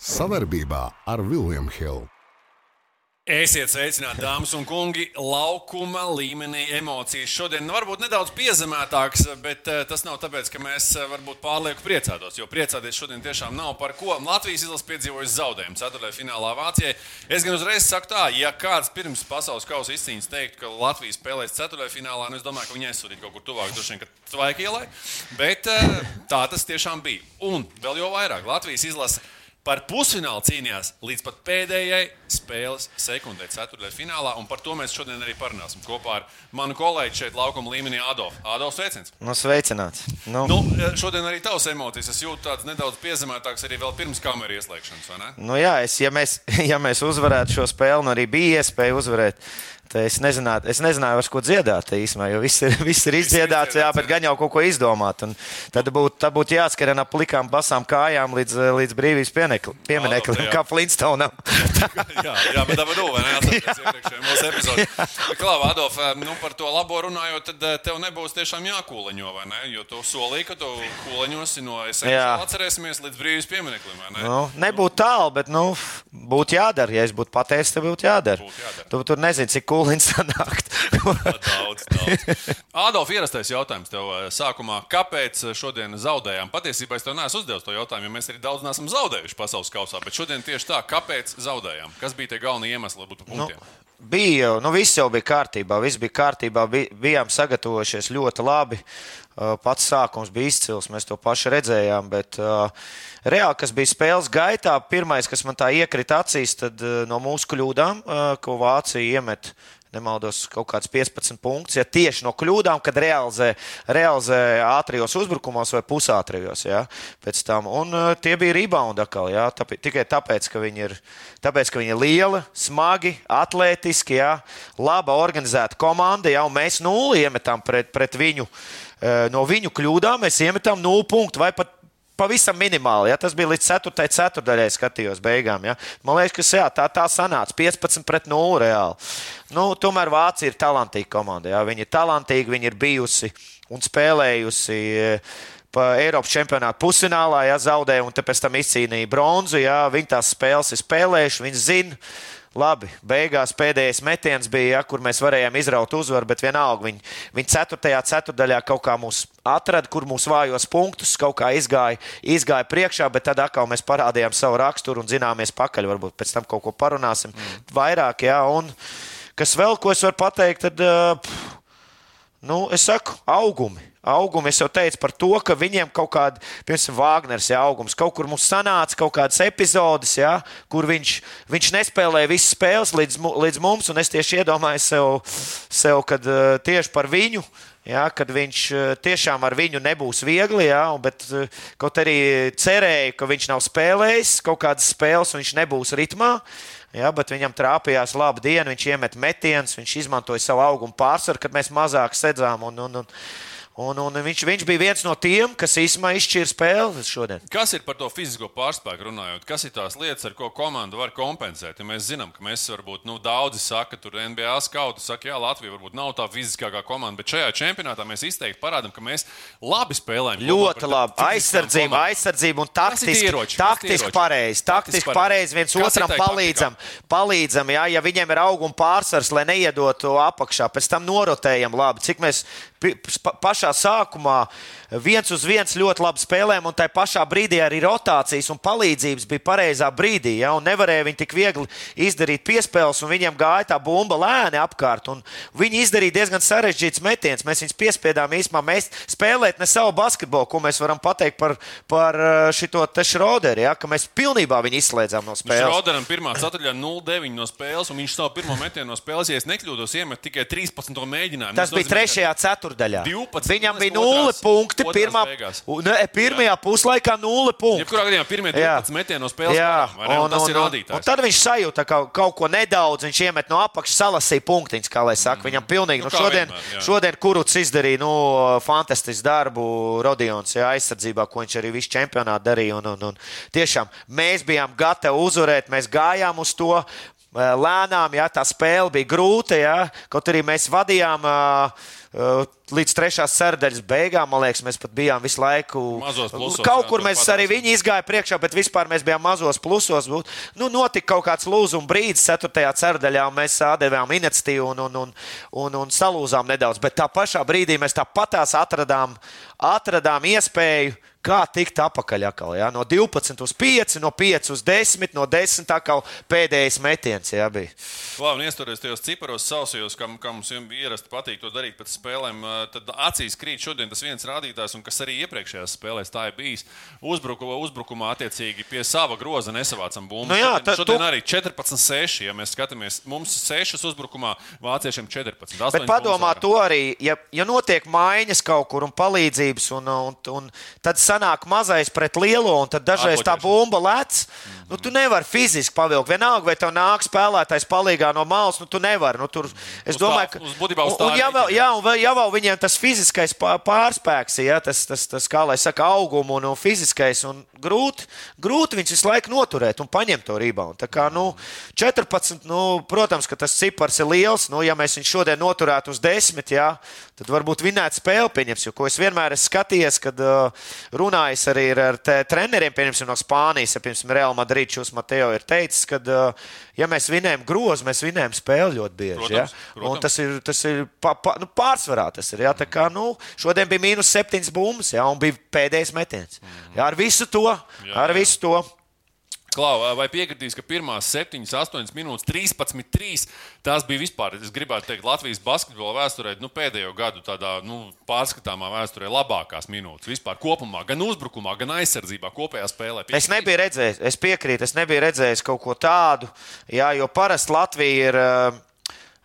Savarbībā ar Vilniņu Hildu. Esiet sveicināti, dāmas un kungi. Laukuma līmenī emocijas šodien varbūt nedaudz piezemētākas, bet uh, tas nav tāpēc, ka mēs uh, varbūt pārlieku priecātos. Jo priecāties šodien tiešām nav par ko. Latvijas izlase piedzīvojusi zaudējumu 4. finālā Vācijai. Es gan uzreiz saku tā, ja kāds pirms pasaules kausa izcīņas teiktu, ka Latvija spēlēs 4. finālā, nu es domāju, ka viņi aizsūtītu kaut kur tuvāk, droši vien, ka Tvaikielai. Bet uh, tā tas tiešām bija. Un vēl jau vairāk Latvijas izlase par pusfinālu cīnījās līdz pat pēdējai spēles sekundē, ceturtajā finālā. Par to mēs šodien arī parunāsim kopā ar manu kolēģi šeit, laukuma līmenī, Adolfu. Adolfs, sveiciens! Nu, sveicināts! Nu. Nu, šodien arī tavs emocijas. Es jūtu tādas nedaudz piezemētākas arī vēl pirms kameras ieslēgšanas, vai ne? Nu, jā, es, ja, mēs, ja mēs uzvarētu šo spēli, un arī bija iespēja uzvarēt, Es nezināju, es nezināju, ar ko dziedāt īstenībā, jo viss ir, viss ir izdziedāts, jā, bet gan jau kaut ko izdomāt. Un tad būtu būt jāskarien ap plikām basām kājām līdz, līdz brīvības piemineklim, kā Flintstonam. jā, jā, bet tā var būt, iepriekšējā mūsu epizodē. Klāva, Adolf, nu par to labo runājot, tad tev nebūs tiešām jākūleņo, vai ne? Jo tu solīji, ka tu kūleņosi no SML atcerēsimies līdz brīvības piemineklim, vai ne? Nu, nebūtu tālu, bet, nu, būtu jādara. Ja es būtu pateicis, tad būtu jādara. Būtu jādara. Tu tur nezini, cik pūliņš sanākt. daudz, daudz. Ādolf, ierastais jautājums tev eh, sākumā. Kāpēc šodien zaudējām? Patiesībā es tev neesmu uzdevis to jautājumu, jo mēs arī daudz neesam zaudējuši pasaules kausā. Bet šodien tieši tā, kāpēc zaudējām? Kas bija tie galvenie iemesli, lai būtu punktiem? Nu. Bija, nu viss jau bija kārtībā, viss bija kārtībā, bij, bijām sagatavojušies ļoti labi. Uh, pats sākums bija izcils, mēs to pašu redzējām, bet uh, reāli, kas bija spēles gaitā, pirmais, kas man tā iekrita acīs, tad uh, no mūsu kļūdām, uh, ko Vācija iemet nemaldos, kaut kāds 15 punktus. Ja tieši no kļūdām, kad realizē, realizē ātrijos uzbrukumos vai pusātrijos. Ja, un uh, tie bija rebound atkal. Ja, tāpēc, tikai tāpēc ka, ir, tāpēc, ka viņi ir lieli, smagi, atletiski, ja, laba organizēta komanda. Ja, mēs nulli iemetām pret, pret viņu. Uh, no viņu kļūdām mēs iemetām nulli punktu vai pat pavisam minimāli. Ja? Tas bija līdz 4. ceturdaļai, skatījos beigām. Ja? Man liekas, ka jā, tā, tā sanāca 15 pret 0 reāli. Nu, tomēr Vācija ir talantīga komanda. Ja? Viņi ir talantīgi, viņi ir bijusi un spēlējusi. Eh, pa Eiropas čempionāta pusfinālā ja, zaudēja, un pēc tam izcīnīja bronzu. Ja, viņi tās spēles ir spēlējuši, viņi zina, Labi, beigās pēdējais metiens bija, ja, kur mēs varējām izraut uzvaru, bet vienalga viņi, viņi 4. ceturdaļā kaut kā mūs atrada, kur mūsu vājos punktus kaut kā izgāja, izgāja priekšā, bet tad atkal mēs parādījām savu raksturu un zināmies pakaļ. Varbūt pēc tam kaut ko parunāsim mm. vairāk. Ja, un kas vēl, ko es varu pateikt, tad, uh, nu, es saku, augumi augumu. Es jau teicu par to, ka viņiem kaut kāda, piemēram, Wagners, ja augums kaut kur mums sanāca, kaut kādas epizodes, ja, kur viņš, viņš nespēlēja visas spēles līdz, līdz mums, un es tieši iedomājos sev, sev kad uh, tieši par viņu. Ja, kad viņš uh, tiešām ar viņu nebūs viegli, ja, bet uh, kaut arī cerēju, ka viņš nav spēlējis kaut kādas spēles, viņš nebūs ritmā. Ja, bet viņam trāpījās laba diena, viņš iemet metienus, viņš izmantoja savu augumu pārsvaru, kad mēs mazāk sēdzām. Un, un, un, Un, un viņš, viņš bija viens no tiem, kas īstenībā izšķīra spēli šodien. Kas ir par to fizisko pārspēku runājot? Kas ir tās lietas, ar ko komanda var kompensēt? Ja mēs zinām, ka mēs varbūt nu, daudzi saka, tur NBA skauti saka, jā, Latvija varbūt nav tā fiziskākā komanda, bet šajā čempionātā mēs izteikti parādām, ka mēs labi spēlējam. Ļoti labi. Aizsardzība, aizsardzība un taktiski, taktiski pareizi. Taktiski pareizi viens Kas otram palīdzam. palīdzam jā, ja viņiem ir auguma pārsvars, lai neiedotu apakšā, pēc tam norotējam labi. Cik mēs pašā sākumā viens uz viens ļoti labi spēlējām, un tajā pašā brīdī arī rotācijas un palīdzības bija pareizā brīdī. Ja, nevarēja viņi tik viegli izdarīt piespēles, un viņiem gāja tā bumba lēni apkārt. Viņi izdarīja diezgan sarežģītus metienus. Mēs viņus piespiedām īstenībā mēs spēlēt ne savu basketbolu, ko mēs varam pateikt par, par uh, šo te šroderu, ja, ka mēs pilnībā viņu izslēdzām no spēles. Šroderam pirmā ceturtajā 0-9 no spēles, un viņš savu pirmo metienu no spēles, ja es nekļūdos, iemet tikai 13 mēģinājumu. Tas, Tas bija trešajā ceturdaļā. 12, Viņam bija 0 punkti. Pirmā, ne, pirmajā jā. puslaikā nulle punkti. Jebkurā gadījumā pirmie 12 metieni no spēles. Jā, un, un, tas ir rādītājs. Un tad viņš sajūta ka kaut ko nedaudz, viņš iemet no apakšas, salasīja punktiņus, kā lai saka. Viņam pilnīgi, nu, nu šodien, vienmēr, šodien Kuruts izdarīja, nu, fantastisku darbu Rodions, jā, aizsardzībā, ko viņš arī visu čempionātu darīja. Un, un, un tiešām mēs bijām gatavi uzvarēt, mēs gājām uz to lēnām, jā, tā spēle bija grūta, jā, kaut arī mēs vadījām. Uh, līdz trešās sērdaļas beigām, man liekas, mēs pat bijām visu laiku. Plusos, kaut jā, kur mēs arī viņi izgāja priekšā, bet vispār mēs bijām mazos plusos. Būt. Nu, notika kaut kāds lūzuma brīdis, ceturtajā sērdaļā, un mēs devām iniciatīvu un, un, un, un, un salūzām nedaudz. Bet tā pašā brīdī mēs tāpatās atradām, atradām iespēju kā tikt apakaļ atkal. Ja? No 12 uz 5, no 5 uz 10, no 10 atkal pēdējais metiens. Ja. Labi, iesturies tajos ciparos sausajos, kam, kam mums ierasti patīk to darīt pēc spēlēm. Tad acīs krīt šodien tas viens rādītājs, un kas arī iepriekšējās spēlēs tā ir bijis. Uzbruku, uzbrukumā attiecīgi pie sava groza nesavācam bumbu. Nu jā, tā, šodien tu... arī 14-6, ja mēs skatāmies, mums 6 uzbrukumā, vāciešiem 14. Bet padomā to arī, ja, ja notiek maiņas kaut kur un palīdzības, un, un, un tad sanāk mazais pret lielo, un tad dažreiz tā bumba lec. Nu, tu nevari fiziski pavilkt. Vienalga, vai tev nāk spēlētājs palīgā no malas, nu, tu nevari. Nu, tur, es uz domāju, ka. Un, un, ja vēl, jā, un ja vēl viņiem tas fiziskais pārspēks, ja, tas, tas, tas, kā lai saka, auguma un, un fiziskais, un grūti, grūti viņus visu laiku noturēt un paņemt to rībaunu. Tā kā, nu, 14, nu, protams, ka tas cipars ir liels. Nu, ja mēs viņu šodien noturētu uz 10, jā, tad varbūt vinēt spēli pieņems. Jo, ko es vienmēr esmu skatījies, kad uh, runājis arī ar, treneriem, piemēram, no Spānijas, ja, piemēram, Real Madrid šos Mateo ir teicis, ka, ja mēs vinējam grozu, mēs vinējam spēli ļoti bieži. Protams, ja? protams. Un tas ir, tas ir pa, pa, nu, pārsvarā. Tas ir, ja? Tā kā, nu, šodien bija mīnus septiņas bumbas, ja? un bija pēdējais metiens. Ja? Ar visu to, jā, ar jā. visu to. Klau, vai piekritīs, ka pirmās 7, 8 minūtes, 13, 3, tās bija vispār, es gribētu teikt, Latvijas basketbola vēsturē, nu, pēdējo gadu tādā nu, pārskatāmā vēsturē labākās minūtes vispār kopumā, gan uzbrukumā, gan aizsardzībā, kopējā spēlē. Piekrīt? Es nebiju redzējis, es piekrītu, es nebiju redzējis kaut ko tādu, jā, jo parasti Latvija ir. Uh,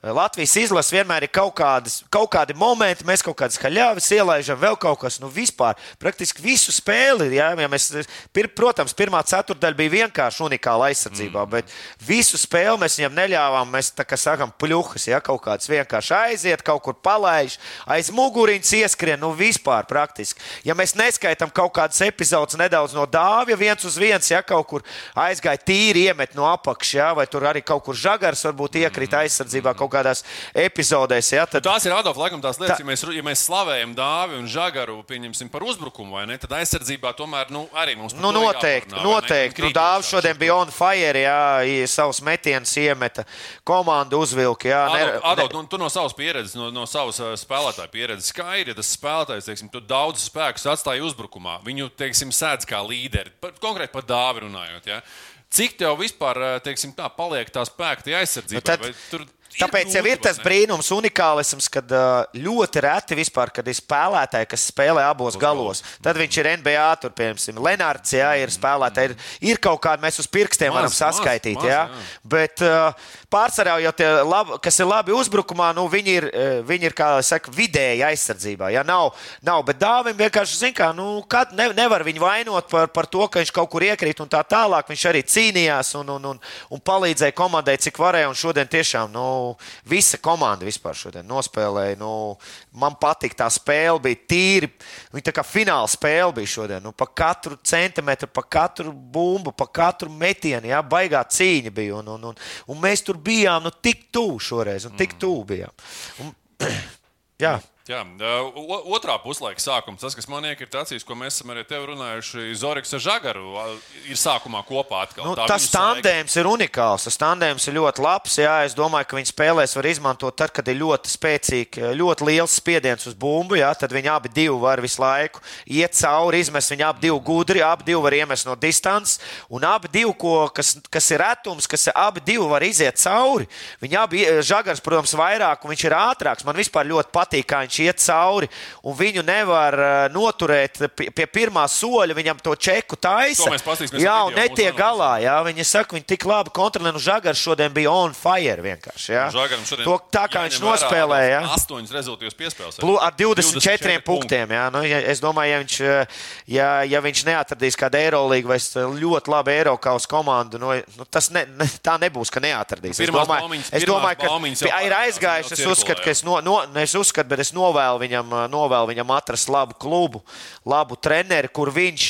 Latvijas izlase vienmēr ir kaut, kādas, kaut kādi momenti, mēs kaut kādas haļāvis ielaižam, vēl kaut kas, nu vispār praktiski visu spēli. Ja, ja mēs, pir, protams, pirmā ceturdaļa bija vienkārši unikāla aizsardzībā, mm. bet visu spēli mēs viņam neļāvām. Mēs tā kā sakām, pļuhas, ja kaut kāds vienkārši aiziet, kaut kur palaiž, aiz muguriņas ieskrien, nu vispār praktiski. Ja mēs neskaitām kaut kādas epizodes nedaudz no dāvja, viens uz viens, ja kaut kur aizgāja tīri iemet no apakšas, ja, vai tur arī kaut kur žagars varbūt iekrita aizsardzībā. Mm kādās epizodēs. Ja, tad... Tās ir Adolf, laikam, tās lietas, tā... ja, mēs, ja mēs slavējam dāvi un žagaru, par uzbrukumu, vai ne, tad aizsardzībā tomēr nu, arī mums nu, noteikti. Jāparnā, noteikti. Nu, dāvs šodien bija on fire, jā, savus metienus iemeta, komandu uzvilka. Jā, Adolf, ne... Adolf, nu, tu no savas pieredzes, no, no savas spēlētāja pieredzes, skaidri, ja tas spēlētājs, teiksim, daudz spēkus atstāji uzbrukumā, viņu, teiksim, sēdz kā līderi, par, konkrēti par dāvi runājot. Ja? Cik tev vispār, teiksim, tā paliek tā spēka, tie aizsardzība? Nu, tad... Tur Tāpēc jau ir tas brīnums, unikālisms, kad ļoti reti vispār, kad ir spēlētāji, kas spēlē abos galos. Tad viņš ir NBA, tur, piemēram, Lenārds, jā, ir spēlētāji. Ir, ir kaut kādi mēs uz pirkstiem maz, varam saskaitīt, maz, jā. jā. Bet pārsvarā jau tie, lab, kas ir labi uzbrukumā, nu, viņi ir, viņi ir kā saka, vidēji aizsardzībā. Jā, nav, nav, bet dāvim vienkārši, zin kā, nu, kad ne, nevar viņu vainot par, par to, ka viņš kaut kur iekrīt un tā tālāk. Viņš arī cīnījās un, un, un, un palīdzēja komandai, cik varēja. Un šodien tiešām, nu, nu, visa komanda vispār šodien nospēlēja. Nu, man patīk tā spēle, bija tīri. Viņa tā kā fināla spēle bija šodien. Nu, pa katru centimetru, pa katru bumbu, pa katru metienu, jā, baigā cīņa bija. Un, un, un, un mēs tur bijām nu, tik tuvu šoreiz, un tik tuvu bijām. Un, jā. Jā, otrā puslaika sākums, tas, kas man ir acīs, ko mēs esam arī tevi runājuši. Zorgs ar Žagaru ir sākumā kopā atkal. Nu, tas tandēms ir unikāls. Tas tandēms ir ļoti labs. Jā, es domāju, ka viņi spēlēs var izmantot tad, kad ir ļoti spēcīgi, ļoti liels spiediens uz bumbu. Jā, tad viņi abi divi var visu laiku iet cauri, izmest. Viņi abi divi gudri, abi divi var iemest no distances. Un abi divi, ko, kas, kas ir retums, kas abi divi var iziet cauri. Viņi abi, Žagars, protams, vairāk, un viņš ir ātrāks. Man vispār ļoti patīk, kā viņš viņš iet cauri, un viņu nevar uh, noturēt pie, pie pirmā soļa. Viņam to čeku taisa. Jā, un netiek galā. Jā, viņi saka, viņi tik labi kontrolē. Nu, Žagars šodien bija on fire vienkārši. Jā. To, tā kā viņš nospēlēja. Astoņas rezultātus piespēlēja. Ar 24, 24 punktiem. Jā, nu, ja, es domāju, ja viņš, uh, ja, ja viņš neatradīs kādu Eirolīgu vai ļoti labu Eiropas komandu, nu, nu, tas ne, ne, tā nebūs, ka neatradīs. Es domāju, baumiņas, es domāju ka ir aizgājuši. Es uzskatu, ka es, no, no, es uzskatu, bet es no novēlu viņam, novēlu viņam atrast labu klubu, labu treneri, kur viņš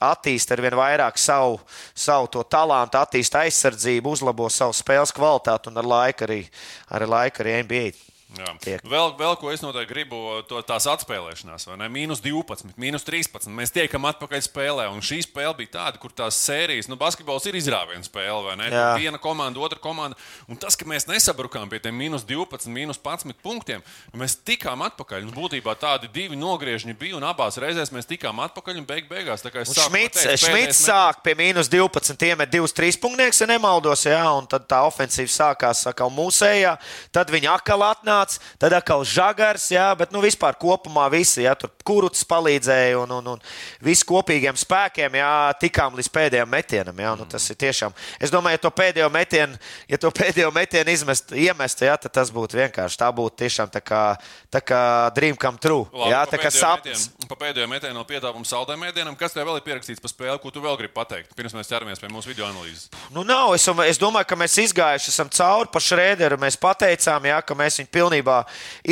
attīst ar vien vairāk savu, savu talantu, attīst aizsardzību, uzlabo savu spēles kvalitāti un ar laiku arī, ar laiku arī NBA Tiek. Vēl, vēl ko es noteikti gribu, to, tās atspēlēšanās, vai ne? Mīnus 12, mīnus 13. Mēs tiekam atpakaļ spēlē, un šī spēle bija tāda, kur tās sērijas, nu, basketbols ir izrāviena spēle, vai ne? Jā. Viena komanda, otra komanda. Un tas, ka mēs nesabrukām pie tiem mīnus 12, mīnus 11 punktiem, mēs tikām atpakaļ. Un būtībā tādi divi nogriežņi bija, un abās reizēs mēs tikām atpakaļ, un beig beigās tā kā es sāku. Šmits, Šmits sāk pie mīnus 12, iemet divus trīs punktnieks, ja nemaldos, jā, un tad tā ofensīva sākās atkal mūsējā, tad viņi atkal atnāca atnāca, tad atkal žagars, jā, bet nu, vispār kopumā visi, jā, tur kuruts palīdzēja un, un, un visi kopīgiem spēkiem, jā, tikām līdz pēdējiem metienam. Jā, nu, tas ir tiešām, es domāju, ja to pēdējo metienu, ja to pēdējo metienu izmest, iemest, jā, tad tas būtu vienkārši, tā būtu tiešām tā kā, tā kā dream come true. Labi, jā, tā kā sapnis. Pa pēdējo metienu no piedāvājuma saldēm mēdienam, kas tev vēl ir pierakstīts pa spēli, ko tu vēl gribi pateikt, pirms mēs ķeramies pie mūsu video analīzes? Nu, nav, es, es domāju, ka mēs izgājuši esam cauri pa šrēderu, mēs pateicām, jā, ka mēs viņu pilnībā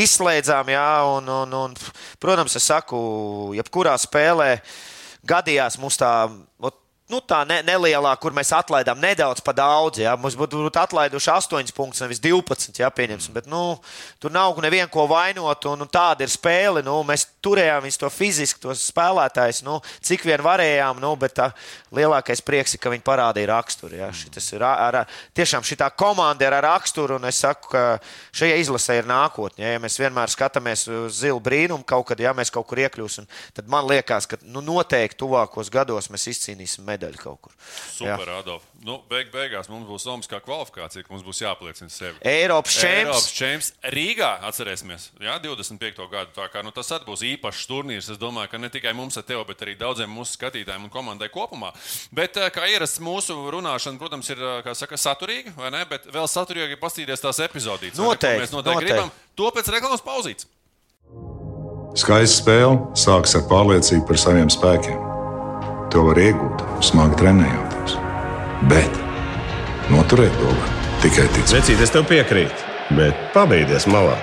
izslēdzām. Jā, un, un, un, protams, es saku, jebkurā spēlē gadījās mums tā. Ot, nu, tā ne, nelielā, kur mēs atlaidām nedaudz pa daudz. Ja? Mums būtu būt atlaiduši 8 punktus, nevis 12. Ja, pieņemsim. Bet nu, tur nav neviena ko vainot, un, un tāda ir spēle. Nu, mēs turējām viņus to fiziski, tos spēlētājus, nu, cik vien varējām. Nu, bet tā, lielākais prieks ir, ka viņi parādīja raksturu. Ja? Šitas ir ar, tiešām šī komanda ir ar raksturu, un es saku, ka šajā izlasē ir nākotne. Ja? ja mēs vienmēr skatāmies uz zilu brīnumu, kaut kad ja mēs kaut kur iekļūsim, tad man liekas, ka nu, noteikti tuvākos gados mēs izcīnīsim medaļu kaut kur. Super, Adolf. Nu, beig, beigās mums būs Olimpiskā kvalifikācija, ka mums būs jāpliecina sevi. Eiropas čempions. Eiropas čempions Rīgā atcerēsimies, jā, 25. gadu. Tā kā nu, tas būs īpašs turnīrs. Es domāju, ka ne tikai mums ar tevi, bet arī daudziem mūsu skatītājiem un komandai kopumā. Bet, eh, kā ierasts, mūsu runāšana, protams, ir eh, saka, saturīga, vai ne? Bet vēl saturīgāk ir paskatīties tās epizodītes. Noteikti. Mēs noteikti, noteikti gribam to pēc reklāmas pauzītes. Skaista spēle sākas ar pārliecību par saviem spēkiem. To var iegūt, smagi trenējoties. Bet noturēt to var tikai ticēt. Vecīt, es tev piekrītu, bet pabeigties malā.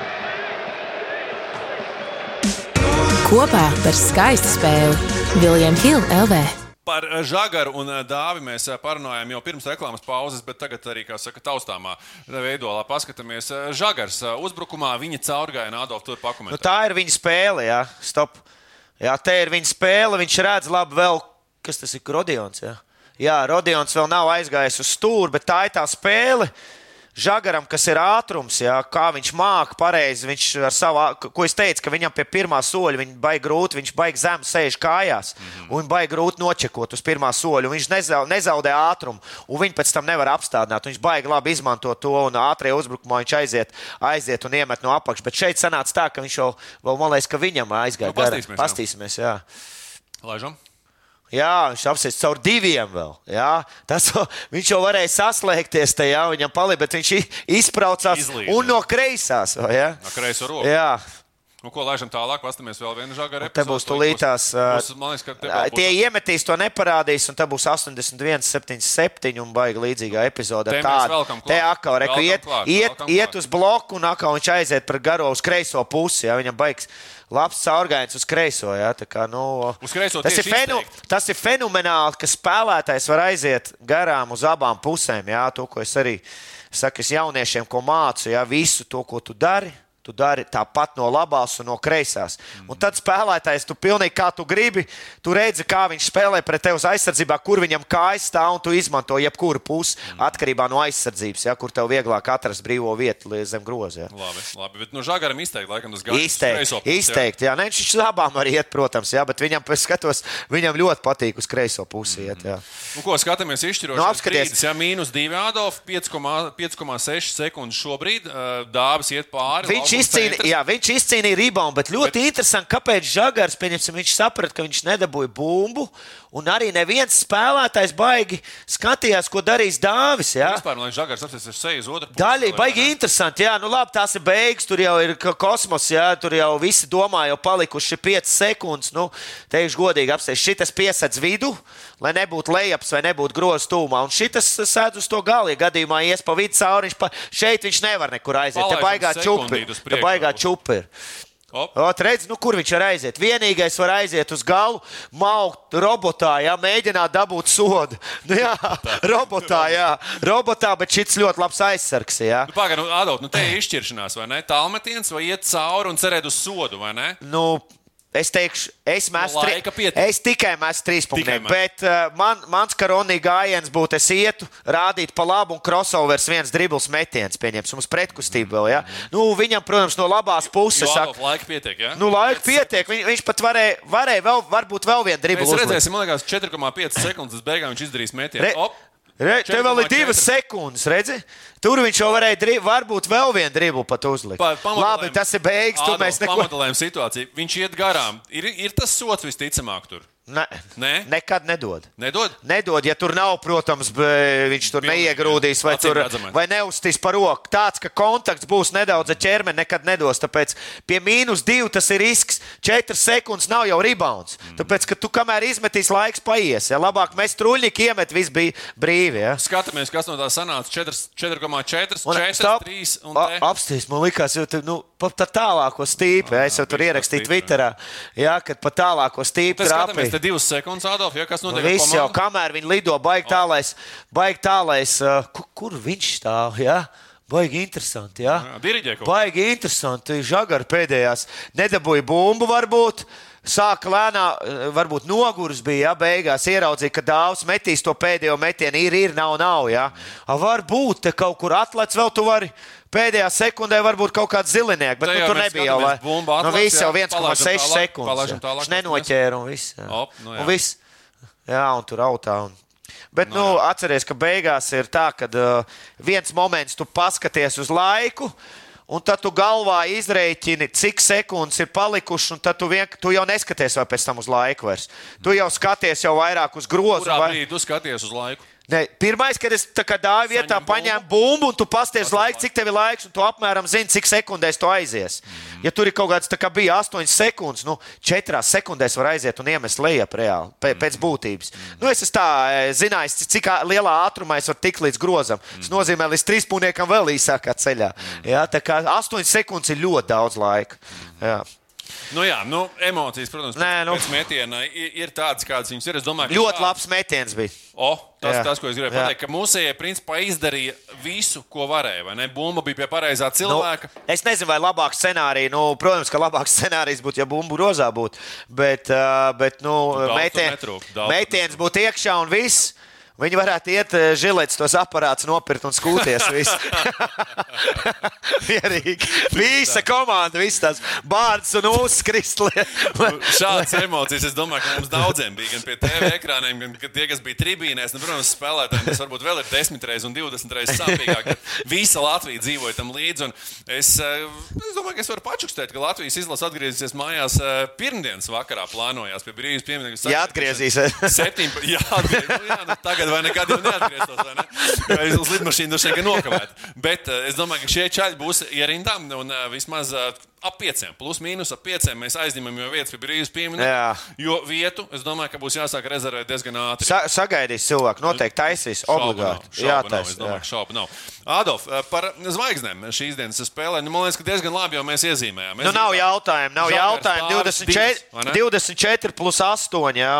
Kopā par skaistu spēli Viljams Hilde LV. Par eh, žagaru un eh, dāvi mēs eh, parunājām jau pirms reklāmas pauzes, bet tagad arī, kā saka, taustāmā veidolā paskatāmies. Žagars uzbrukumā viņa caurgāja Nādolf tur pakomentē. Nu, tā ir viņa spēle, jā, stop. Jā, te ir viņa spēle, viņš redz labi vēl kas tas ir? Rodions. Jā, jā Rodions vēl nav aizgājis uz stūri, bet tā ir tā spēle. Žagaram, kas ir ātrums, jā, kā viņš māca pareizi. Viņš ar savu, ko es teicu, ka viņam pie pirmā soļa viņa baigi grūti, viņš baigi zemu sēž kājās mm -hmm. un baigi grūti nočekot uz pirmā soļa. Viņš nezaudē ātrumu, un viņi pēc tam nevar apstādināt. Viņš baigi labi izmanto to, un ātrajā uzbrukumā viņš aiziet, aiziet un iemet no apakšas. Bet šeit sanāca tā, ka viņš jau, vēl, man liekas, ka viņam aizgāja. Nu, pastīsimies, pastīsimies, jā. Laižam. Jā, viņš apsēs caur diviem vēl. Jā. Tas, viņš jau varēja saslēgties tajā, viņam palika, bet viņš izbraucās Izlīd, un no kreisās. Jā. No kreiso roku. Jā. Nu, ko laižam tālāk, paskatāmies vēl vienu žagaru. Te būs tūlītās. Liekas, būs... Tie iemetīs to neparādīs, un te būs 81, 77 un baigi līdzīgā epizode. Tāda. Te atkal reku iet, klāt, iet, iet uz bloku, un atkal viņš aiziet par garo uz kreiso pusi. Jā, viņam baigs labs caurgājiens uz kreiso. Ja? Kā, nu, tas, ir fenu, tas ir fenomenāli, ka spēlētājs var aiziet garām uz abām pusēm. Ja? To, ko es arī saku es jauniešiem, ko mācu, ja? visu to, ko tu dari Tu dari tāpat no labās un no kreisās. Un tad spēlētājs, tu pilnīgi kā tu gribi, tu redzi, kā viņš spēlē pret tevi uz aizsardzībā, kur viņam kājas stāv, un tu izmanto jebkuru pusi atkarībā no aizsardzības, ja, kur tev vieglāk atrast brīvo vietu zem groza. Ja. Labi, labi, bet no žagaram izteikti, laikam, tas gājums. Izteikti, izteikti, jā, ne, viņš uz abām arī iet, protams, jā, bet viņam, skatos, viņam ļoti patīk uz kreiso pusi iet. Jā. Nu, ko skatāmies izšķiroši? Nu, apskaties. Jā, mīnus 2 Adolf, 5,6 sekundes šobrīd, dāvis iet pāri. Viņš viņš, izcīnīja, jā, viņš izcīnīja reboundu, bet ļoti bet... interesanti, kāpēc Žagars viņš saprata, ka viņš nedabūja bumbu. Un arī neviens spēlētājs baigi skatījās, ko darīs Dāvis. Jā, vispār, lai Žagars apstāsies ar seju uz otru. Daļai baigi interesanti. Jā, nu labi, tās ir beigas, tur jau ir kosmos, jā, tur jau visi domā, jau palikuši 5 sekundes. Nu, teikšu godīgi, apstāties šitas piesac vidu, lai nebūtu lejaps vai nebūtu grozs tūmā. Un šitas sēdz uz to galu, ja gadījumā ies pa vidu cauri, viņš pa, šeit viņš nevar nekur aiziet. Te baigā čupi. Te baigā čupi. Ot, redz, nu, kur viņš var aiziet? Vienīgais var aiziet uz galu, maukt robotā, jā, mēģināt dabūt sodu. Nu, jā, robotā, jā, robotā, bet šis ļoti labs aizsargs. Jā. Nu, Pagaidām, nu, Adolf, nu te ir izšķiršanās, vai ne? Tālmetiens vai iet cauri un cerēt uz sodu, vai ne? Nu, Es teikšu, es, mestu, No pietiek. es tikai mestu trīs met. Bet uh, man, mans karonī gājiens būtu, es ietu, rādītu pa labu un crossovers viens dribbles metiens, pieņemsim, uz pretkustību vēl. Ja? Nu, viņam, protams, no labās puses. Adolf, laika pietiek, jā? nu, laika pietiek. Viņ, viņš pat varēja, varēja vēl, varbūt vēl vienu dribbles. Mēs redzēsim, man liekas, 4,5 sekundes līdz beigām viņš izdarīs metienu. Re- Op! Re, te vēl ir 4,4. divas sekundes, redzi? Tur viņš jau varēja, dri, varbūt vēl vienu driblu pat uzlikt. Pa- Labi, tas ir beigas, tu Adolf, mēs neko. Pamodelējam situāciju. Viņš iet garām. Ir, ir tas sots visticamāk tur. Ne, Nē? nekad nedod. Nedod? Nedod, ja tur nav, protams, viņš tur Pilnīgi, neiegrūdīs vai, tur, vai neuztīs par roku. Tāds, ka kontakts būs nedaudz ar ķermeni, nekad nedos. Tāpēc pie mīnus divi tas ir risks. Četras sekundes nav jau rebounds. Mm. Tāpēc, ka tu kamēr izmetīs laiks paies, ja labāk mēs truļļi iemet, viss bija brīvi. Ja? Skatāmies, kas no tā sanāca. 4, 4,4, Un 4, stop. 3 un A- te. Apstāties, man jau tur, nu, pa tā tālāko stīpu. Ja, es jau tur ierakstīju Twitterā, ja, kad pa tālāko stīpu Tad skatāmies, trāpīja. te divas sekundes, Adolf, ja kas notiek. Viss jau, kamēr viņi lido, baigi tālais, baigi tālais uh, kur, kur viņš stāv. Ja? Baigi interesanti. Ja? Jā, diriģē kaut ko. Baigi interesanti. Žagari pēdējās nedabūja bumbu, varbūt. Sāka lēnā, eh, varbūt noguris bija, ja beigās ieraudzīja, ka dāvs metīs to pēdējo metienu. Ir, ir, nav, nav. Ja? Varbūt te kaut kur atlaists vēl tu vari. Pēdējā sekundē varbūt kaut kāds zilinieks, bet nu, tur nebija jau. bumba Nu, atlaists, viss jau jā, palaidam 1,6 tālāk, sekundes. Viņš nenoķēra un viss. jā. Op, nu jā. un viss. Jā, un tur autā. Un... Bet, nu, atcerieties, ka beigās ir tā, ka uh, viens moments tu paskaties uz laiku. Un tad tu galvā izreikini, cik sekundes ir palikušas, un tad tu, vien, tu jau neskaties vēl pēc tam uz laiku. Vairs. Tu jau skaties jau vairāk uz grozu. Vai- tu skaties uz laiku? Ne, pirmais, kad es dāju vietā, Saņem paņēmu bumbu, un tu pasties laiku, cik tev ir laiks, un tu apmēram zini, cik sekundēs tu aizies. Ja tur ir kaut kāds, tā kā bija 8 sekundes, nu, 4 sekundēs var aiziet un iemest lejap reāli, pēc, pēc būtības. Nu, es tā e, zinājis, cik lielā ātrumā es varu tikt līdz grozam. Tas nozīmē, līdz trīspunktam vēl īsākā ceļā. Jā, tā kā 8 sekundes ir ļoti daudz laika. Jā. Nu, jā, nu, emocijas, protams, Nē, nu. pēc metiena ir, ir tādas, kādas viņas ir. Es domāju, Ļoti šāds- labs metiens bija. O, tas, Jā. tas, ko es gribēju Jā. pateikt, ka mūsējie principā izdarīja visu, ko varēja. Bumba bija pie pareizā Nu, cilvēka. es nezinu, vai labāks scenārijs, nu, protams, ka labāks scenārijs būtu, ja bumbu rozā būtu. Bet, bet nu, daudz tur metien, netrūk, daudz tur metiens būtu iekšā un viss. Viņi varētu iet uh, žilets, tos aparātus nopirkt un skūties. Mierīgi. Visa komanda, visas tās bārdas un uzkristli. Šādas emocijas, es domāju, ka mums daudziem bija gan pie TV ekrāniem, gan tie, kas bija tribīnēs. Nu, protams, spēlētājiem tas varbūt vēl ir desmit reizes un divdesmit reizes sāpīgāk. Visa Latvija dzīvoja tam līdzi. Es, eh, es domāju, ka es varu pačukstēt, ka Latvijas izlase atgriezīsies mājās eh, pirmdienas vakarā. Plānojās pie brīvības pieminiekta. Ja atgriezīsies. Septiņi, jā, atgriez, nu, jā nu, tagad vai nekad jau neatgrieztos. Ne? Vai Uz lidmašīnu droši vien ka nokavēt. Bet eh, es domāju, ka šie čaļi būs ierindām un eh, vismaz eh, ap pieciem, plus mīnus ap pieciem mēs aizņemam jau vietas pie brīvības pieminiekta. Jo vietu, es domāju, ka būs jāsāk rezervēt diezgan ātri. Sa sagaidīs cilvēku, noteikti taisīs, obligāti. jā. ka šaubu nav. Adolf, par zvaigznēm šīs dienas spēlē. Nu, man liekas, ka diezgan labi jau mēs iezīmējām. Nu, nav jautājumu, nav jautājumu. pāris 24, divas, vai ne? 24 plus 8. Jā,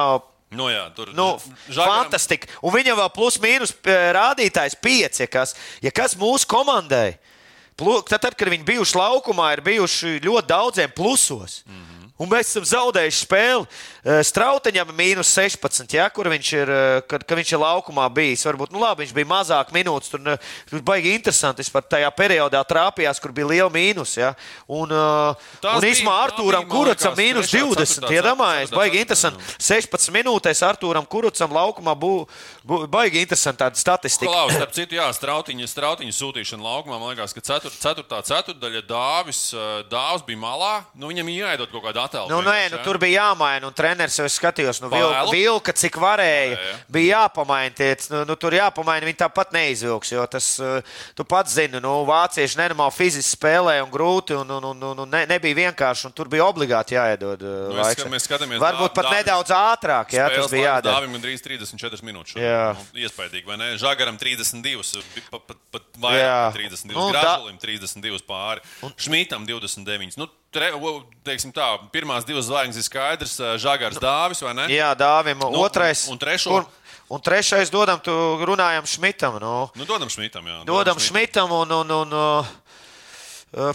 Nu, jā, tur Nu, Žagaram- fantastiski. Un viņam vēl plus mīnus eh, rādītājs 5. Ja kas, ja kas mūsu komandai, tad, tad, kad viņi bijuši laukumā, ir bijuši ļoti daudziem plusos. Mm -hmm. Un mēs esam zaudējuši spēli. Eh, Strautiņam ir mīnus 16, ja, kur viņš ir, eh, kad, kad viņš ir laukumā bijis. Varbūt nu, labi, viņš bija mazāk minūtes. Tur, eh, tur baigi interesanti. Vispār tajā periodā trāpījās, kur bija liela mīnus. Ja. Un, uh, Tās un bija- īsumā bija, man Kuracam trešā, 20. ceturtā, Iedomājies, ceturtā, baigi interesanti. 16 minūtēs Artūram Kurucam laukumā būtu bū, baigi interesanti tāda statistika. Klaus, starp citu, jā, strautiņa, strautiņa sūtīšana laukumā. Man liekas, ka 4. ceturtdaļa dāvis, eh, dāvis bija malā. Nu, viņam ir jāiedod kaut kāda attēla. Nu, nē, nu, tur bija jāmaina, un treneris jau es skatījos, nu, vilka, vilka cik varēja. Jā, jā. Bija jāpamaina, tie, nu, nu, tur jāpamaina, viņi tāpat neizvilks, jo tas, uh, tu pats zini, nu, vācieši nenormāli fiziski spēlē un grūti, un, un, un, un, ne, nebija vienkārši, un tur bija obligāti jāiedod uh, Nu, laiks. mēs skatāmies Varbūt pat Dāvis- nedaudz ātrāk, jā, tas bija jādara. Dāvim gandrīz 34 minūtes. Jā. Nu, iespaidīgi, vai ne? Žagaram 32, bi- pat, pat, pat vairāk 32, Nu, Gražulim 32 pāri, un... Šmītam 29. Nu, tre, teiksim tā, pirmās divas zvaigznes ir skaidrs, Žagars Dāvis vai ne? Jā, Dāvim, Nu, otrais. un- un trešo? Kur, un trešais dodam, tu runājam Šmitam. Nu. Nu, dodam Šmitam, jā. Dodam Šmitam un. un, un uh,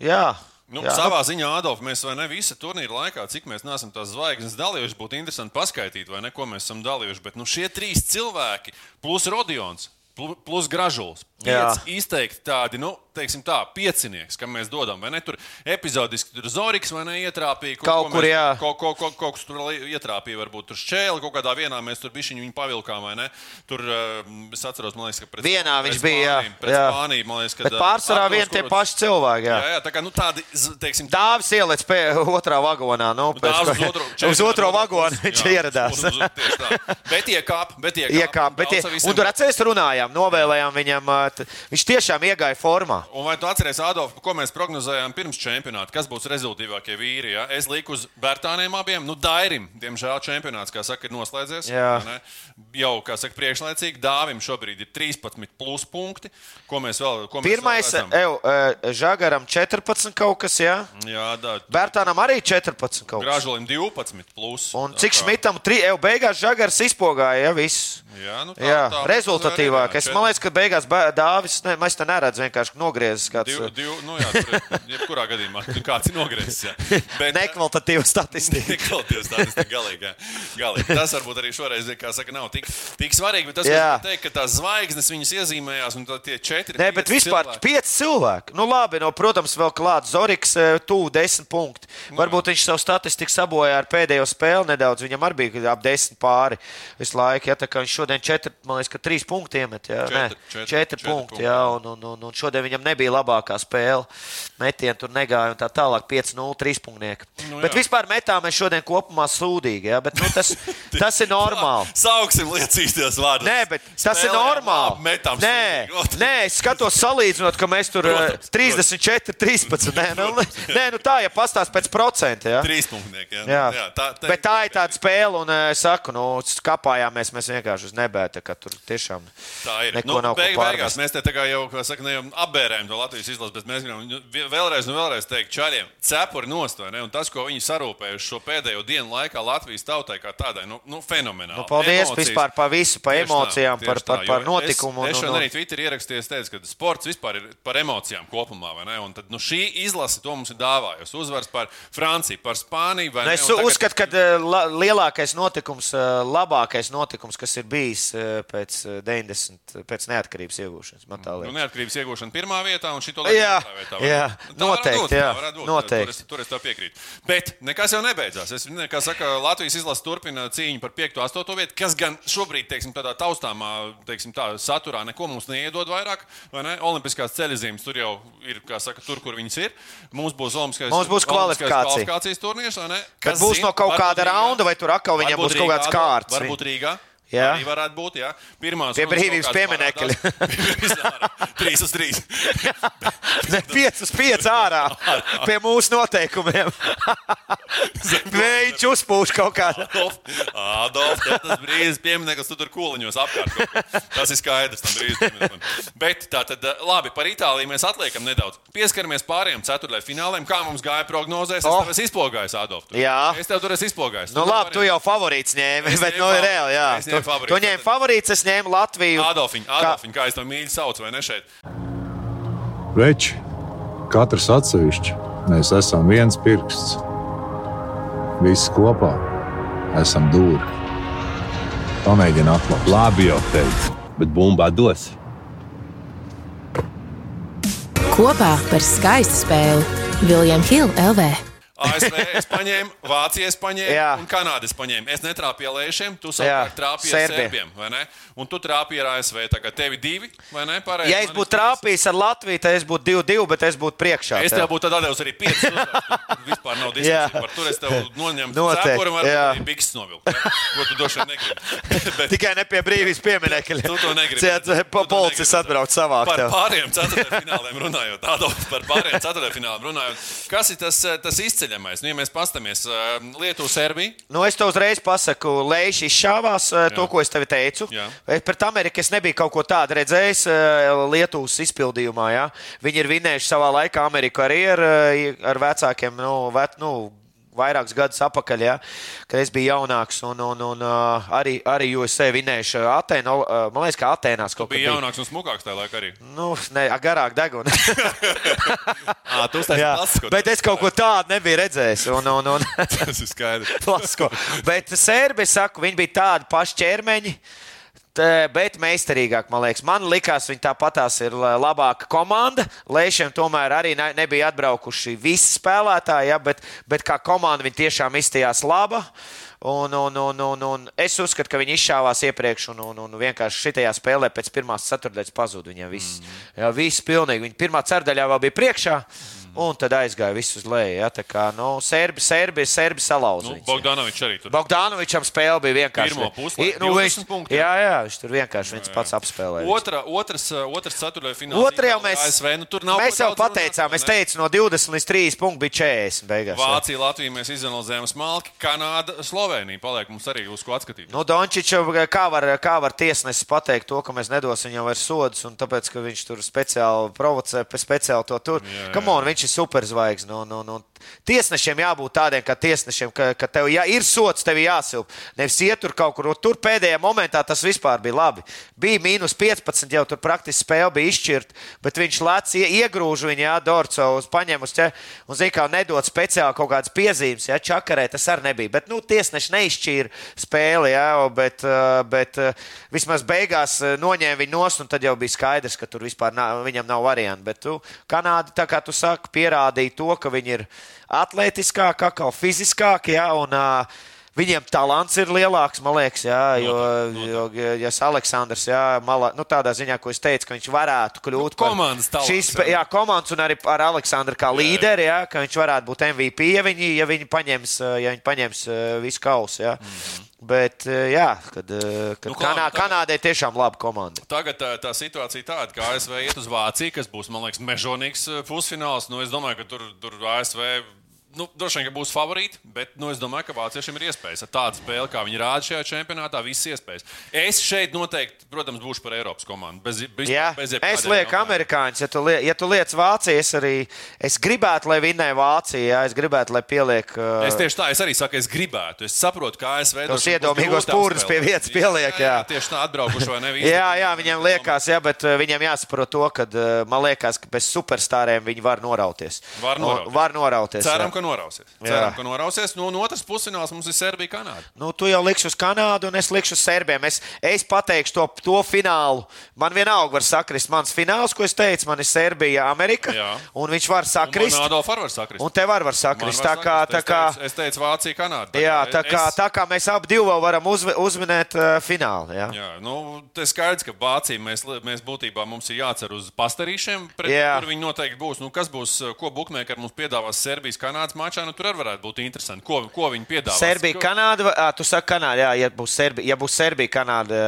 jā. Nu, jā. savā ziņā, Adolf, mēs vai ne visi turnīra laikā, cik mēs neesam tās zvaigznes dalījuši, būtu interesanti paskaidrot, vai ne, ko mēs esam dalījuši. Bet nu, šie trīs cilvēki, plus Rodions, plu- plus Gražuls. Pieci izteikti tādi, nu, teiksim tā, piecinieks, kam mēs dodam, vai ne? Tur epizodiski tur Zoriks vai ne ietrāpīja. Kaut kur, mēs, jā. Kaut, kaut, kaut, kaut kas tur ietrāpīja, varbūt tur šķēli, kaut kādā vienā mēs tur bišķiņu viņu pavilkām, vai ne? Tur, uh, es atceros, man liekas, ka pret, Vienā pret viņš bija, jā, Spāniju, Pret jā. Spāniju, man liekas, ka. Bet pārsvarā vien tie paši cilvēki. Jā. Jā, jā, tā kā, nu, tādi, teiksim, Dāvis ieliec pie otrā vagonā. Nu, pēc, Dāvs ko- uz otro, uz otro vagonu viņš Jā, ieradās. uz- uz- tā. Bet iekāp, bet iekāp. Iekāp, bet, ie, un tur atceries, runājām, novēlējām viņam. Ā, t- Viņš tiešām iegāja formā. Un vai tu atceries, Adolf, ko mēs prognozējām pirms čempionāta? Kas būs rezultātīvākie vīri? Ja? Es lieku uz Bērtāniem abiem, nu, Dairim. Diemžēl čempionāts, kā saka, ir noslēdzies. Jā. Jau, kā saka, priekšlaicīgi. Dāvim šobrīd ir 13 plus punkti. Ko mēs vēl? Ko mēs Pirmais, ev, Žagaram 14 kaut kas, jā. Jā, da, Bērtānam arī 14 kaut kas. Gražulim 12 plus. Un Tā cik Šmitam, tri, ev, beigās Žagars izpogāja, ja viss. Jā, nu, tā, Jā, tā, tā, Man liekas, ka beigās Dāvis, ne, mēs te neredzam, vienkārši nogriezis kāds Div, div, nu jā, tur jebkurā gadījumā nu, kāds ir nogriezis. jā. Bet, nekvalitatīva statistika. Nekvalitatīvs statistika galīgi. jā. galīgi. Tas varbūt arī šoreiz, kā saka, nav tik, tik svarīgi. Bet tas, kas teikt, ka tās zvaigznes viņas iezīmējās un tā tie četri. Nē, bet vispār cilvēki- pieci cilvēki. Nu, labi, no, protams, vēl klāts Zoriks, eh, tuvu desmit punkti. Varbūt viņš savu statistiku sabojāja ar pēdējo spēli nedaudz. Viņam arī bija ap desmit pāri visu laiku. Ja, viņš šodien četri, man liekas, ka trīs punkti iemet. Ja? Četri, Nē, četri, četri četri punkti. Jā, un, un, un, un šodien viņam nebija labākā spēle. Metieni tur negāja un tā tālāk 5-0 trīspunktieki. Nu, Nu, bet jā. vispār metāmies šodien kopumā sūdīgi. Ja? Bet, nu, tas, tas ir normāli. Sauksim lietas īstajos vārdos. Nē, bet tas ir Spēlējām normāli. Metām nē, sūdīgi. nē, es skatos, salīdzinot, ka mēs tur eh, Protams, 34, 13. Nē, nu, nē, nu tā, ja pastāst pēc procenta. Ja? Trīs punktnieki. Jā, Jā. jā tā, Bet tā ir tāda spēle, un eh, es saku, nu, skapājāmies mēs vienkārši uz nebēta, ka tur tiešām Tā ir. neko nav ko beig, beigās pārmest. mēs te tā kā jau kā saka, ne jau apbērējam to Latvijas izlasi, bet mēs gribam nu, vēlreiz un vēlreiz teikt, čaļiem, cepuri nostāja. Un tas, ko viņi sarūpējuši šo pēdējo dienu laikā Latvijas tautai kā tādai, nu, nu fenomenāli. Nu, paldies Emocijas. vispār par visu, par Tieši tā, emocijām, tieši par, tā, par, par notikumu. Es, es un- šodien arī Twitterī ierakstīju, teicu, ka sports vispār ir par emocijām kopumā. Un Tad, nu, šī izlase to mums ir dāvājusi. Uzvars par Franciju, par Spāniju. vai Nu, ne? Es tagad- uzskatu, ka eh, la, lielākais notikums, eh, labākais notikums, kas ir bijis eh, pēc eh, 90, pēc neatkarības iegūšanas. Man tā Nu, liekas. neatkarības iegūšana pirmā vietā, un šī to Jā, vietā. jā, Tā varētu noteikti, būt, jā, tā būt. noteikti. Tur es, tur es tev piekrītu. Bet nekas jau nebeidzās. Es, kā saka, Latvijas izlase turpina cīņu par 5. un 8. vietu, kas gan šobrīd, teiksim, tādā taustāmā teiksim, tā, saturā neko mums neiedod vairāk. vai Ne? Olimpiskās ceļzīmes tur jau ir, kā saka, tur, kur viņas ir. Mums būs Olimpiskais, Mums būs kvalifikācija. kvalifikācijas turnīrs. vai ne? Kas būs zina, no kaut varbūt kāda Rīgā. raunda, vai tur atkal viņam Varbūt būs kaut kāds Rīgā, kārts. Varbūt Rīgā. Jā. Arī varētu būt. Jā. Pirmās rundas brīvības parādās. Trīs uz trīs. Ne 5 uz 5 ārā pie mūsu noteikumiem. Viņš uzpūš kaut kādā. Adolf, tas brīdis piemineklis, tu tur kūliņos apkārt. Tas ir skaidrs, tam piemineklim. Bet tā tad, labi, par Itāliju mēs atliekam nedaudz. Pieskaramies pārējiem ceturtajiem fināliem. Kā mums gāja prognozēs? Es Oh. tev esmu izpogājis, Adolf. Tu- Jā. Es tev tur esmu izpogājis. Nu, labi, tu jau favorīts ņēmi, bet nu, fa- reāli, jā. Ņēmu Tu, favorīts. tu ņēmi favorīts, es ņēmu Latviju. Adolfiņ, Adolfiņ, kā es to mīļi saucu, vai ne šeit? Veči, katrs atsevišķi, mēs esam viens pirksts. Visi kopā esam dūri. Pamēģini atklāt. Labi jau teicu, bet bumbā dos. Kopā par skaistu spēli Viljams Hilde LV. ASV es paņēmu, Vācija es paņēmu, Jā. un Kanāda es paņēmu. Es netrāpīju ar lēšiem, tu savukārt trāpīji ar serbiem, vai ne? Un tu trāpīji ar ASV. Tā kā tevi divi, vai ne? Pareizi, Ja es būtu trāpījis ar Latviju, tad es būtu 2-2, bet es būtu priekšā. Es tev būtu devis arī pieci. Vispār nav diskusija par to. Es tev noņemu cepuri, un jā. arī bikses novilku. Ko tu vien negribi. Bet Tikai ne pie brīvības pieminekļa. Tu to negribi. Ciet, pa policis atbrauc savākt. Par tev. pārējiem ceturtajiem fināliem runājot, Adolf, par pārējiem ceturtajiem fināliem runājot. Kas ir tas, eh, tas izceļ nepaceļamais. Nu, ja mēs paskatāmies Lietuvu, Serbiju. Nu, es to uzreiz pasaku, Leišs izšāvās Jā. to, ko es tev teicu. Jā. Pret Ameriku es nebiju kaut ko tādu redzējis Lietuvas izpildījumā. Ja? Viņi ir vinējuši savā laikā Ameriku arī ar, ar vecākiem, nu, vet, nu vairākus gadus atpakaļ, ja, kad es biju jaunāks. Un, un, un uh, arī, arī USA vinējuši Atēnu. Uh, man liekas, ka Atēnās kaut kas tāds bija. jaunāks un smukāks tajā laikā arī. Nu, ne, garāk deguna. à, plasko, bet es kaut ko tādu nebiju redzējis. Un, un, un, Tas ir skaidrs. plasko. Bet Sērbi, saku, viņi bija tādi paši ķermeņi. Bet meistarīgāk, man liekas, man likās, viņa tāpatās ir labāka komanda. Lēšiem tomēr arī ne, nebija atbraukuši visi spēlētāji, ja, bet, bet kā komanda viņa tiešām izstījās laba. Un, un, un, un, un es uzskatu, ka viņi izšāvās iepriekš, un, un, un vienkārši šajā spēlē pēc pirmās ceturdaļas pazuda viņam viss. Mm. Jā, viss pilnīgi. Viņa pirmā ceturdaļā vēl bija priekšā. Mm un tad aizgāja viss uz leju. Ja, tā kā nu, Serbi, Serbi, Serbi salauza. Nu, Bogdanovičs arī tur. Bogdanovičam spēle bija vienkārši. Pirmā puslē, nu, viņš, punkti, jā, jā, viņš tur vienkārši viens pats apspēlēja. Otra, otrs, otrs ceturtajā finālā. Otrajā mēs, ASV, nu, mēs jau pateicām, runāt, es teicu, no 20 līdz 30 punktu bija 40 beigās. Vācija, Latvija mēs izanalizējām smalki, Kanāda, Slovenija paliek mums arī uz ko atskatīt. Nu, Dončiča, kā var, kā var tiesnesis pateikt to, ka mēs nedosim viņam vairs sodus, un tāpēc, ka viņš tur speciāli provocē, speciāli to tur. Come on, viņš ir superzvaigznes. Nu, nu, nu. Tiesnešiem jābūt tādiem, ka tiesnešiem, ka, ka tev jā, ir sots, tev jāsilp. Nevis iet tur kaut kur. Tur pēdējā momentā tas vispār bija labi. Bija mīnus 15, jau tur praktiski spēle bija izšķirta, bet viņš lec, iegrūž viņu, jā, Dorcovs paņem uz ķēdi un zina, kā nedod speciāli kaut kādas piezīmes, jā, čakarē tas arī nebija. Bet, nu, tiesneši neizšķīra spēli, jā, bet, bet vismaz beigās noņēma viņu nost, un tad jau bija skaidrs, ka tur vispār nav, viņam nav variantu. Bet tu, Kanāda, tā kā tu saki, pierādīja to, ka viņi ir atletiskāki, kā fiziskāki. Ja, un, uh, Viņiem talants ir lielāks, man liekas, jā, jo, jo, ja Aleksandrs, jā, malā, nu, tādā ziņā, ko es teicu, ka viņš varētu kļūt par komandas talants. Šīs, jā, komandas un arī ar Aleksandru kā jā, līderi, jā, ka viņš varētu būt MVP, ja viņi, ja viņi paņems, ja viņi paņems visu kausu. Jā. Mm -hmm. Bet, jā, kad, kad nu, Kanā, tagad, Kanādai tiešām laba komanda. Tagad tā, tā situācija tāda, ka ASV iet uz Vāciju, kas būs, man liekas, mežonīgs pusfināls. Nu, es domāju, ka tur, tur ASV nu, droši vien būs favorīti, bet nu, es domāju, ka vāciešiem ir iespējas ar tādu spēli, kā viņi rāda šajā čempionātā. Visas iespējas. Es šeit noteikti, protams, būšu par Eiropas komandu. Bez, bez, Jā, bez es lieku amerikāņus. Ja tu, liec, ja tu liec Vāciju, es arī es gribētu, lai vinnēja Vācija. Jā, es gribētu, lai pieliek. Uh... Es tieši tā, es arī saku, es gribētu. Es saprotu, kā ASV tos iedomīgos pūrus pie vietas pieliek. Jā, jā, jā tieši tā atbraukuši vai ne? jā, jā, viņiem liekas, jā, bet uh, viņiem jāsaprot to, ka uh, man liekas, ka bez superstāriem viņi var norauties. Var norauties. No, var norauties Ceram, jā. ka norausies. Ceram, ka norausies. Nu, no otras pusfināls mums ir Serbija, Kanāda. Nu, tu jau liksi uz Kanādu, un es likšu uz Serbiem. Es, es pateikšu to, to finālu. Man vienalga var sakrist. Mans fināls, ko es teicu, man ir Serbija, Amerika. Jā. Un viņš var sakrist. Un Adolf var sakrist. Un te var, var sakrist. Var tā kā, tā kā, es, teicu, es teicu Vācija, Kanāda. Tā jā, tā kā, es... tā kā mēs abi divi vēl varam uzv uzminēt uh, finālu. Jā, jā nu, tas skaidrs, ka Vācija mēs, mēs būtībā mums ir jācer uz pastarīšiem, pret kuriem viņi noteikti būs. Nu, kas būs, ko Bukmēkar mums piedāvās Serbijas, Kanādas mačā, nu tur arī varētu būt interesanti. Ko, ko viņi piedāvā? Serbija, Kanāda. À, tu saki, Kanāda, jā, ja būs Serbija, ja būs Serbija, Kanāda.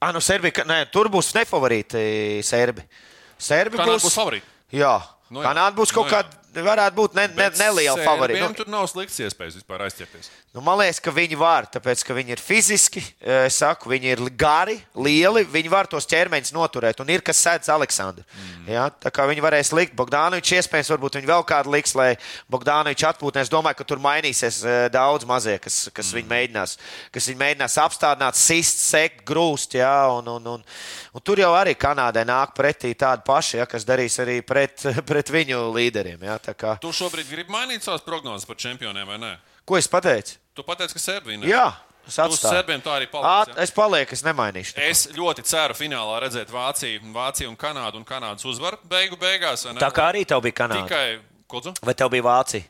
Ah, nu, Serbija, nē, tur būs nefavorīti Serbi. Serbi Kanāda būs, būs favorīti. Jā, nu, jā. Kanāda būs kaut nu, kāda varētu būt ne, ne, neliela favorīta. Nu, tur nav slikts iespējas vispār aizķerties. Nu, man liekas, ka viņi var, tāpēc ka viņi ir fiziski, es saku, viņi ir gari, lieli, viņi var tos ķermeņus noturēt. Un ir kas sēdz Aleksandru. Mm. Ja? Tā kā viņi varēs likt Bogdānoviču, iespējams, varbūt viņi vēl kādu liks, lai Bogdānoviču atpūtnē. Es domāju, ka tur mainīsies daudz mazie, kas, kas mm. viņi mēģinās, kas viņi mēģinās apstādināt, sist, sekt, grūst. Ja? Un, un, un, un tur jau arī Kanādai nāk pretī tādi paši, ja? kas darīs arī pret, pret viņu līderiem. Ja? Kā... Tu šobrīd gribi mainīt savas prognozes par čempioniem vai ne? Ko es pateicu? Tu pateici, ka Serbija. Jā. Es atstāju. Serbiem tā arī paliks. Ja? Es palieku, es nemainīšu. Es ļoti ceru finālā redzēt Vāciju, Vāciju un Kanādu un Kanādas uzvaru beigu beigās. Tā kā arī tev bija Kanāda. Tikai, Kodzu? Vai tev bija Vācija?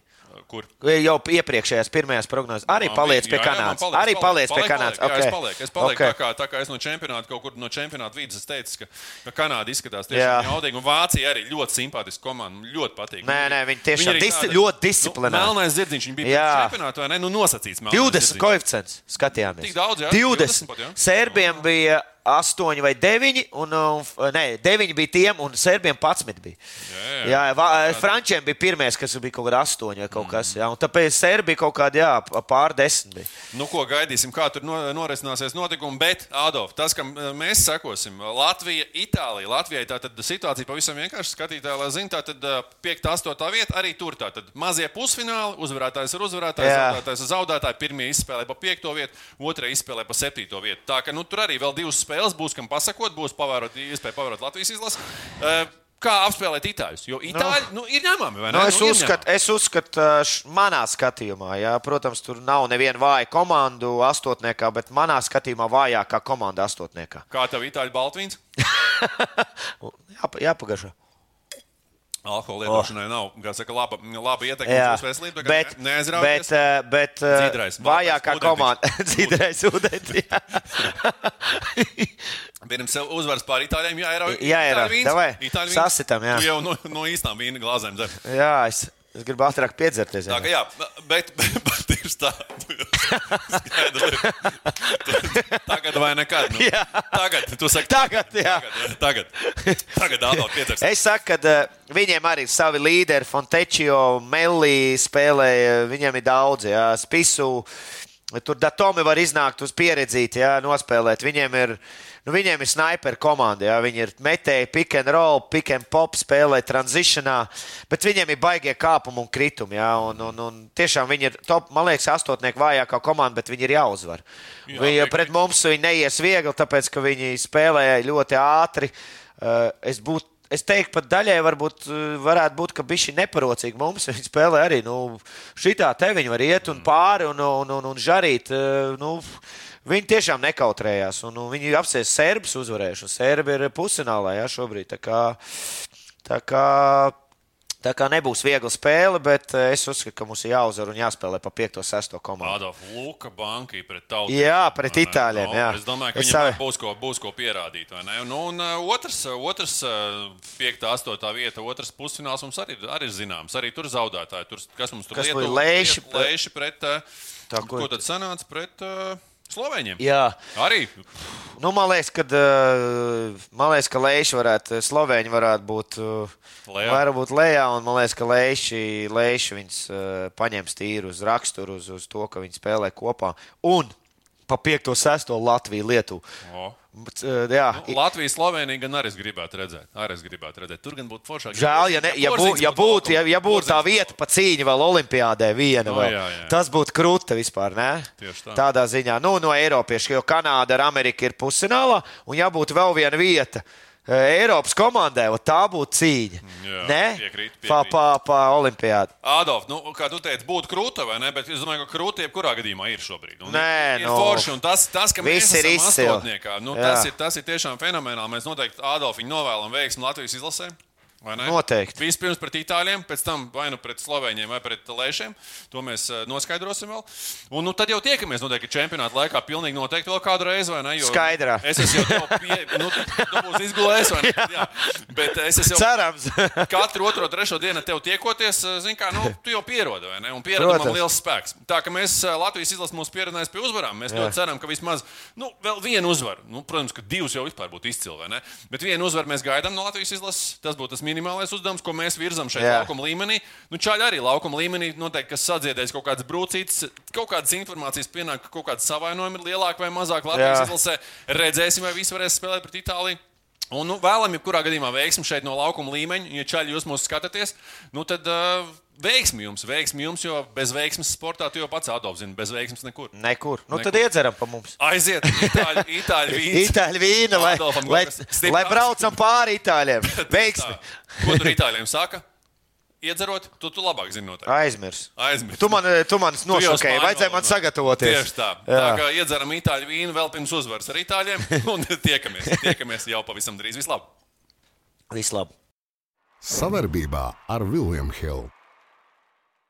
Kur? Jau iepriekšējās pirmajās prognozēs. Arī paliec pie Kanādas. Arī paliec pie Kanādas. Okay. Es palieku, es palieku okay. tā, kā, tā kā es no čempionāta kaut kur no čempionāta vidus teicu, ka, ka Kanāda izskatās tiešām jaudīgi. Un Vācija arī ļoti simpātiska komanda. Ļoti patīk. Nē, nē, viņi tiešām viņi dis ļoti disciplinēti. Nu, melnais zirdziņš, viņi bija čempionātā vai ne? Nu, nosacīts. 20 koeficients skatījāmies. Tik daudz, jā. 20. 20 pat, jā. Serbiem bija astoņi vai deviņi, un, un nē, deviņi bija tiem, un serbiem pats bija. Jā, jā, jā va, frančiem bija pirmais, kas bija kaut kāda astoņi vai kaut kas. Jā, un tāpēc serbi kaut kādi, jā, pār desmit bija. Nu, ko gaidīsim, kā tur norisināsies notikumi, bet, Ādolf, tas, kam mēs sekosim, Latvija, Itālija. Latvijai tā situācija pavisam vienkārši skatītāji, lai zinātu, tā tad 5, 8 vieta arī tur. Tātad mazie pusfināli, uzvarētājs ir uzvarētājs, zaudētājs ir zaudētājs. Pirmie izspēlē pa 5 vietu, otrie izspēlē pa 7 vietu. Tā ka nu, tur arī vēl divas spēles būs, kam pasakot, būs pavērot, iespēja pavērot Latvijas izlasi. Uh, kā apspēlēt itāļus. Jo itāļi nu, nu, ir ņemami. Nu, es, nu, uzskatu, es uzskatu, manā skatījumā, jā, protams, tur nav neviena vāja komandu astotniekā, bet manā skatījumā vājākā komanda astotniekā. Kā tev itāļu baltvīns? jā, jāpagašo. Alkohola lietošanai oh. nav, kā saka, laba, laba ietekme uz veselību. Bet, bet, bet Dzīdrais, vājākā komanda - dzīvrais ūdens. Pirms uzvaras pār itāļiem jāierauj. Jā, jā, sasitam, jā. Tu jau no, no īstām vīna glāzēm dzer. Jā, es. Es gribu ātrāk piedzerties. Tā, jā, bet, bet, bet tieši tā. tagad vai nekad? Nu, jā. tagad, tu saki, tagad, jā. tagad, tagad, tagad Ādams piedzerties. Es saku, ka uh, viņiem arī ir savi līderi, Fontečio, Melli spēlē, viņiem ir daudz, jā, Spisu. Tur datomi var iznākt uz pieredzīt, jā, nospēlēt. Viņiem ir nu, viņiem ir sniper komanda. Jā, viņi ir metēji, pick and roll, pick and pop, spēlē transitionā, bet viņiem ir baigie kāpumi un kritumi. Jā, un, un, un tiešām viņi ir top, man liekas, astotnieku vājākā komanda, bet viņi ir jāuzvar. Jā, viņi, pret mums viņi neies viegli, tāpēc ka viņi spēlē ļoti ātri. Uh, es būtu Es teiktu, pat daļai varbūt uh, varētu būt, ka bija šī neparocīga mums. Viņi spēlē arī nu, šitā te viņi var iet un pāri un, un, un, un žarīt. Uh, nu, Viņi tiešām nekautrējās, un, un viņi apsēs serbus uzvarējuši. Serbi ir pusfinālā jā, šobrīd. Tā kā, tā kā Tā kā nebūs viegla spēle, bet eh, es uzskatu, ka mums ir jāuzvar un jāspēlē pa 5, 6 komandu. Adolf Luka banka pret tautu. Jā, pret itāļiem. No, jā. Es domāju, ka es viņam savi... būs, ko, būs ko pierādīt. Nu, un uh, otrs, otrs 5, 8 vieta, otrs pusfināls mums arī, arī ir zināms. Arī tur zaudētāji. Tur, kas mums tur kas lietu, lēši, lēši pret, tā, ko, ko tad sanāca pret. Uh, Slovēņiem. Jā, arī. Nu, man liekas, ka, man liekas, ka Leiši varētu, Slovēņi varētu būt, lejā. varētu būt lejā, un man liekas, ka Leiši viņus paņems tīru uz raksturu, uz, uz to, ka viņi spēlē kopā. Un pa 5, 6 Latviju, Lietuvu. O. Bet, jā, nu, Latvijas, Slovenija gan arī gribētu redzēt. Arī gribētu redzēt. Tur gan būtu foršāk. Žēl, ja, ne, ja, bū, ja būtu ja, ja būt tā vieta pa cīņu vēl Olimpiādē viena, no, vēl, jā, jā. tas būtu krūta vispār. Ne? Tā. Tādā ziņā, nu, no Eiropiešu, jo Kanāda ar Ameriku ir pusfinālā un jābūt vēl viena vieta. Eiropas komandai, tā būtu cīņa. Jā, ne? Piekrīt, piekrīt. Pa, pa, pa olimpiādu. Adolf, nu, kā tu teici, būtu krūta vai ne? Bet es domāju, ka krūta jebkurā gadījumā ir šobrīd. Un Nē, ir no. forši. Un tas, tas ka mēs esam astotniekā, nu, tas, ir, tas ir tiešām fenomenāli. Mēs noteikti Adolfu novēlam veiksmu Latvijas izlasē. Noteikti. Vispirms pret itāļiem, pēc tam vai nu pret slovēņiem, vai pret lēšiem. To mēs uh, noskaidrosim vēl. Un nu, tad jau tiekamies noteikti čempionāta laikā. Pilnīgi noteikti vēl kādu reizi, vai ne? Jo Skaidrā. Es esmu jau pie, nu, tu būsi izgulējis, vai ne? Jā. Bet es esmu jau. Cerams. katru otro, trešo dienu tev tiekoties, zin kā, nu, tu jau pierodi, vai ne? Un pierodam liels spēks. Tā ka mēs Latvijas izlases mūsu pieredzinājis pie uzvarām. Mēs ļoti ceram, ka vismaz, nu, vēl vienu uzvaru. Nu, protams, ka divas jau vispār būtu izcili, vai ne? Bet vienu uzvaru mēs gaidām no Latvijas izlases. Tas būtu tas minimālais uzdevums, ko mēs virzām šeit, Jā. laukuma līmenī. Nu, Čāļi arī laukuma līmenī noteikti, sadziedēs kaut kādas brūcītes, kaut kādas informācijas pienāk, ka kaut kāda savainojuma ir lielāka vai mazāka Latvijas izlasē. Redzēsim, vai visi varēs spēlēt pret Itāliju. Un, nu, vēlam, jebkurā gadījumā, veiksmi šeit no laukuma līmeņa. Ja čaļi jūs mūs skatāties, nu tad uh, veiksmi jums, veiksmi jums, jo bez veiksmes sportā tu jau pats atdobzini, bez veiksmes nekur. Nekur. Nu, nekur. tad iedzeram pa mums. Aiziet, itāļu, itāļu vīnu. itāļu vīnu, lai, lai, lai braucam pāri itāļiem. Veiksmi. Ko tur itāļiem saka? Iedzerot, tu, tu labāk zini, noteikti. Aizmirs. Aizmirs. Tu man, tu man nošokēji, vajadzēja man sagatavoties. Tieši tā. Jā. Tā kā iedzeram itāļu vīnu vēl pirms uzvaras ar itāļiem un tiekamies, tiekamies jau pavisam drīz. Vislabāk! Vislabāk! Savarbībā ar Vilniņu Hildu.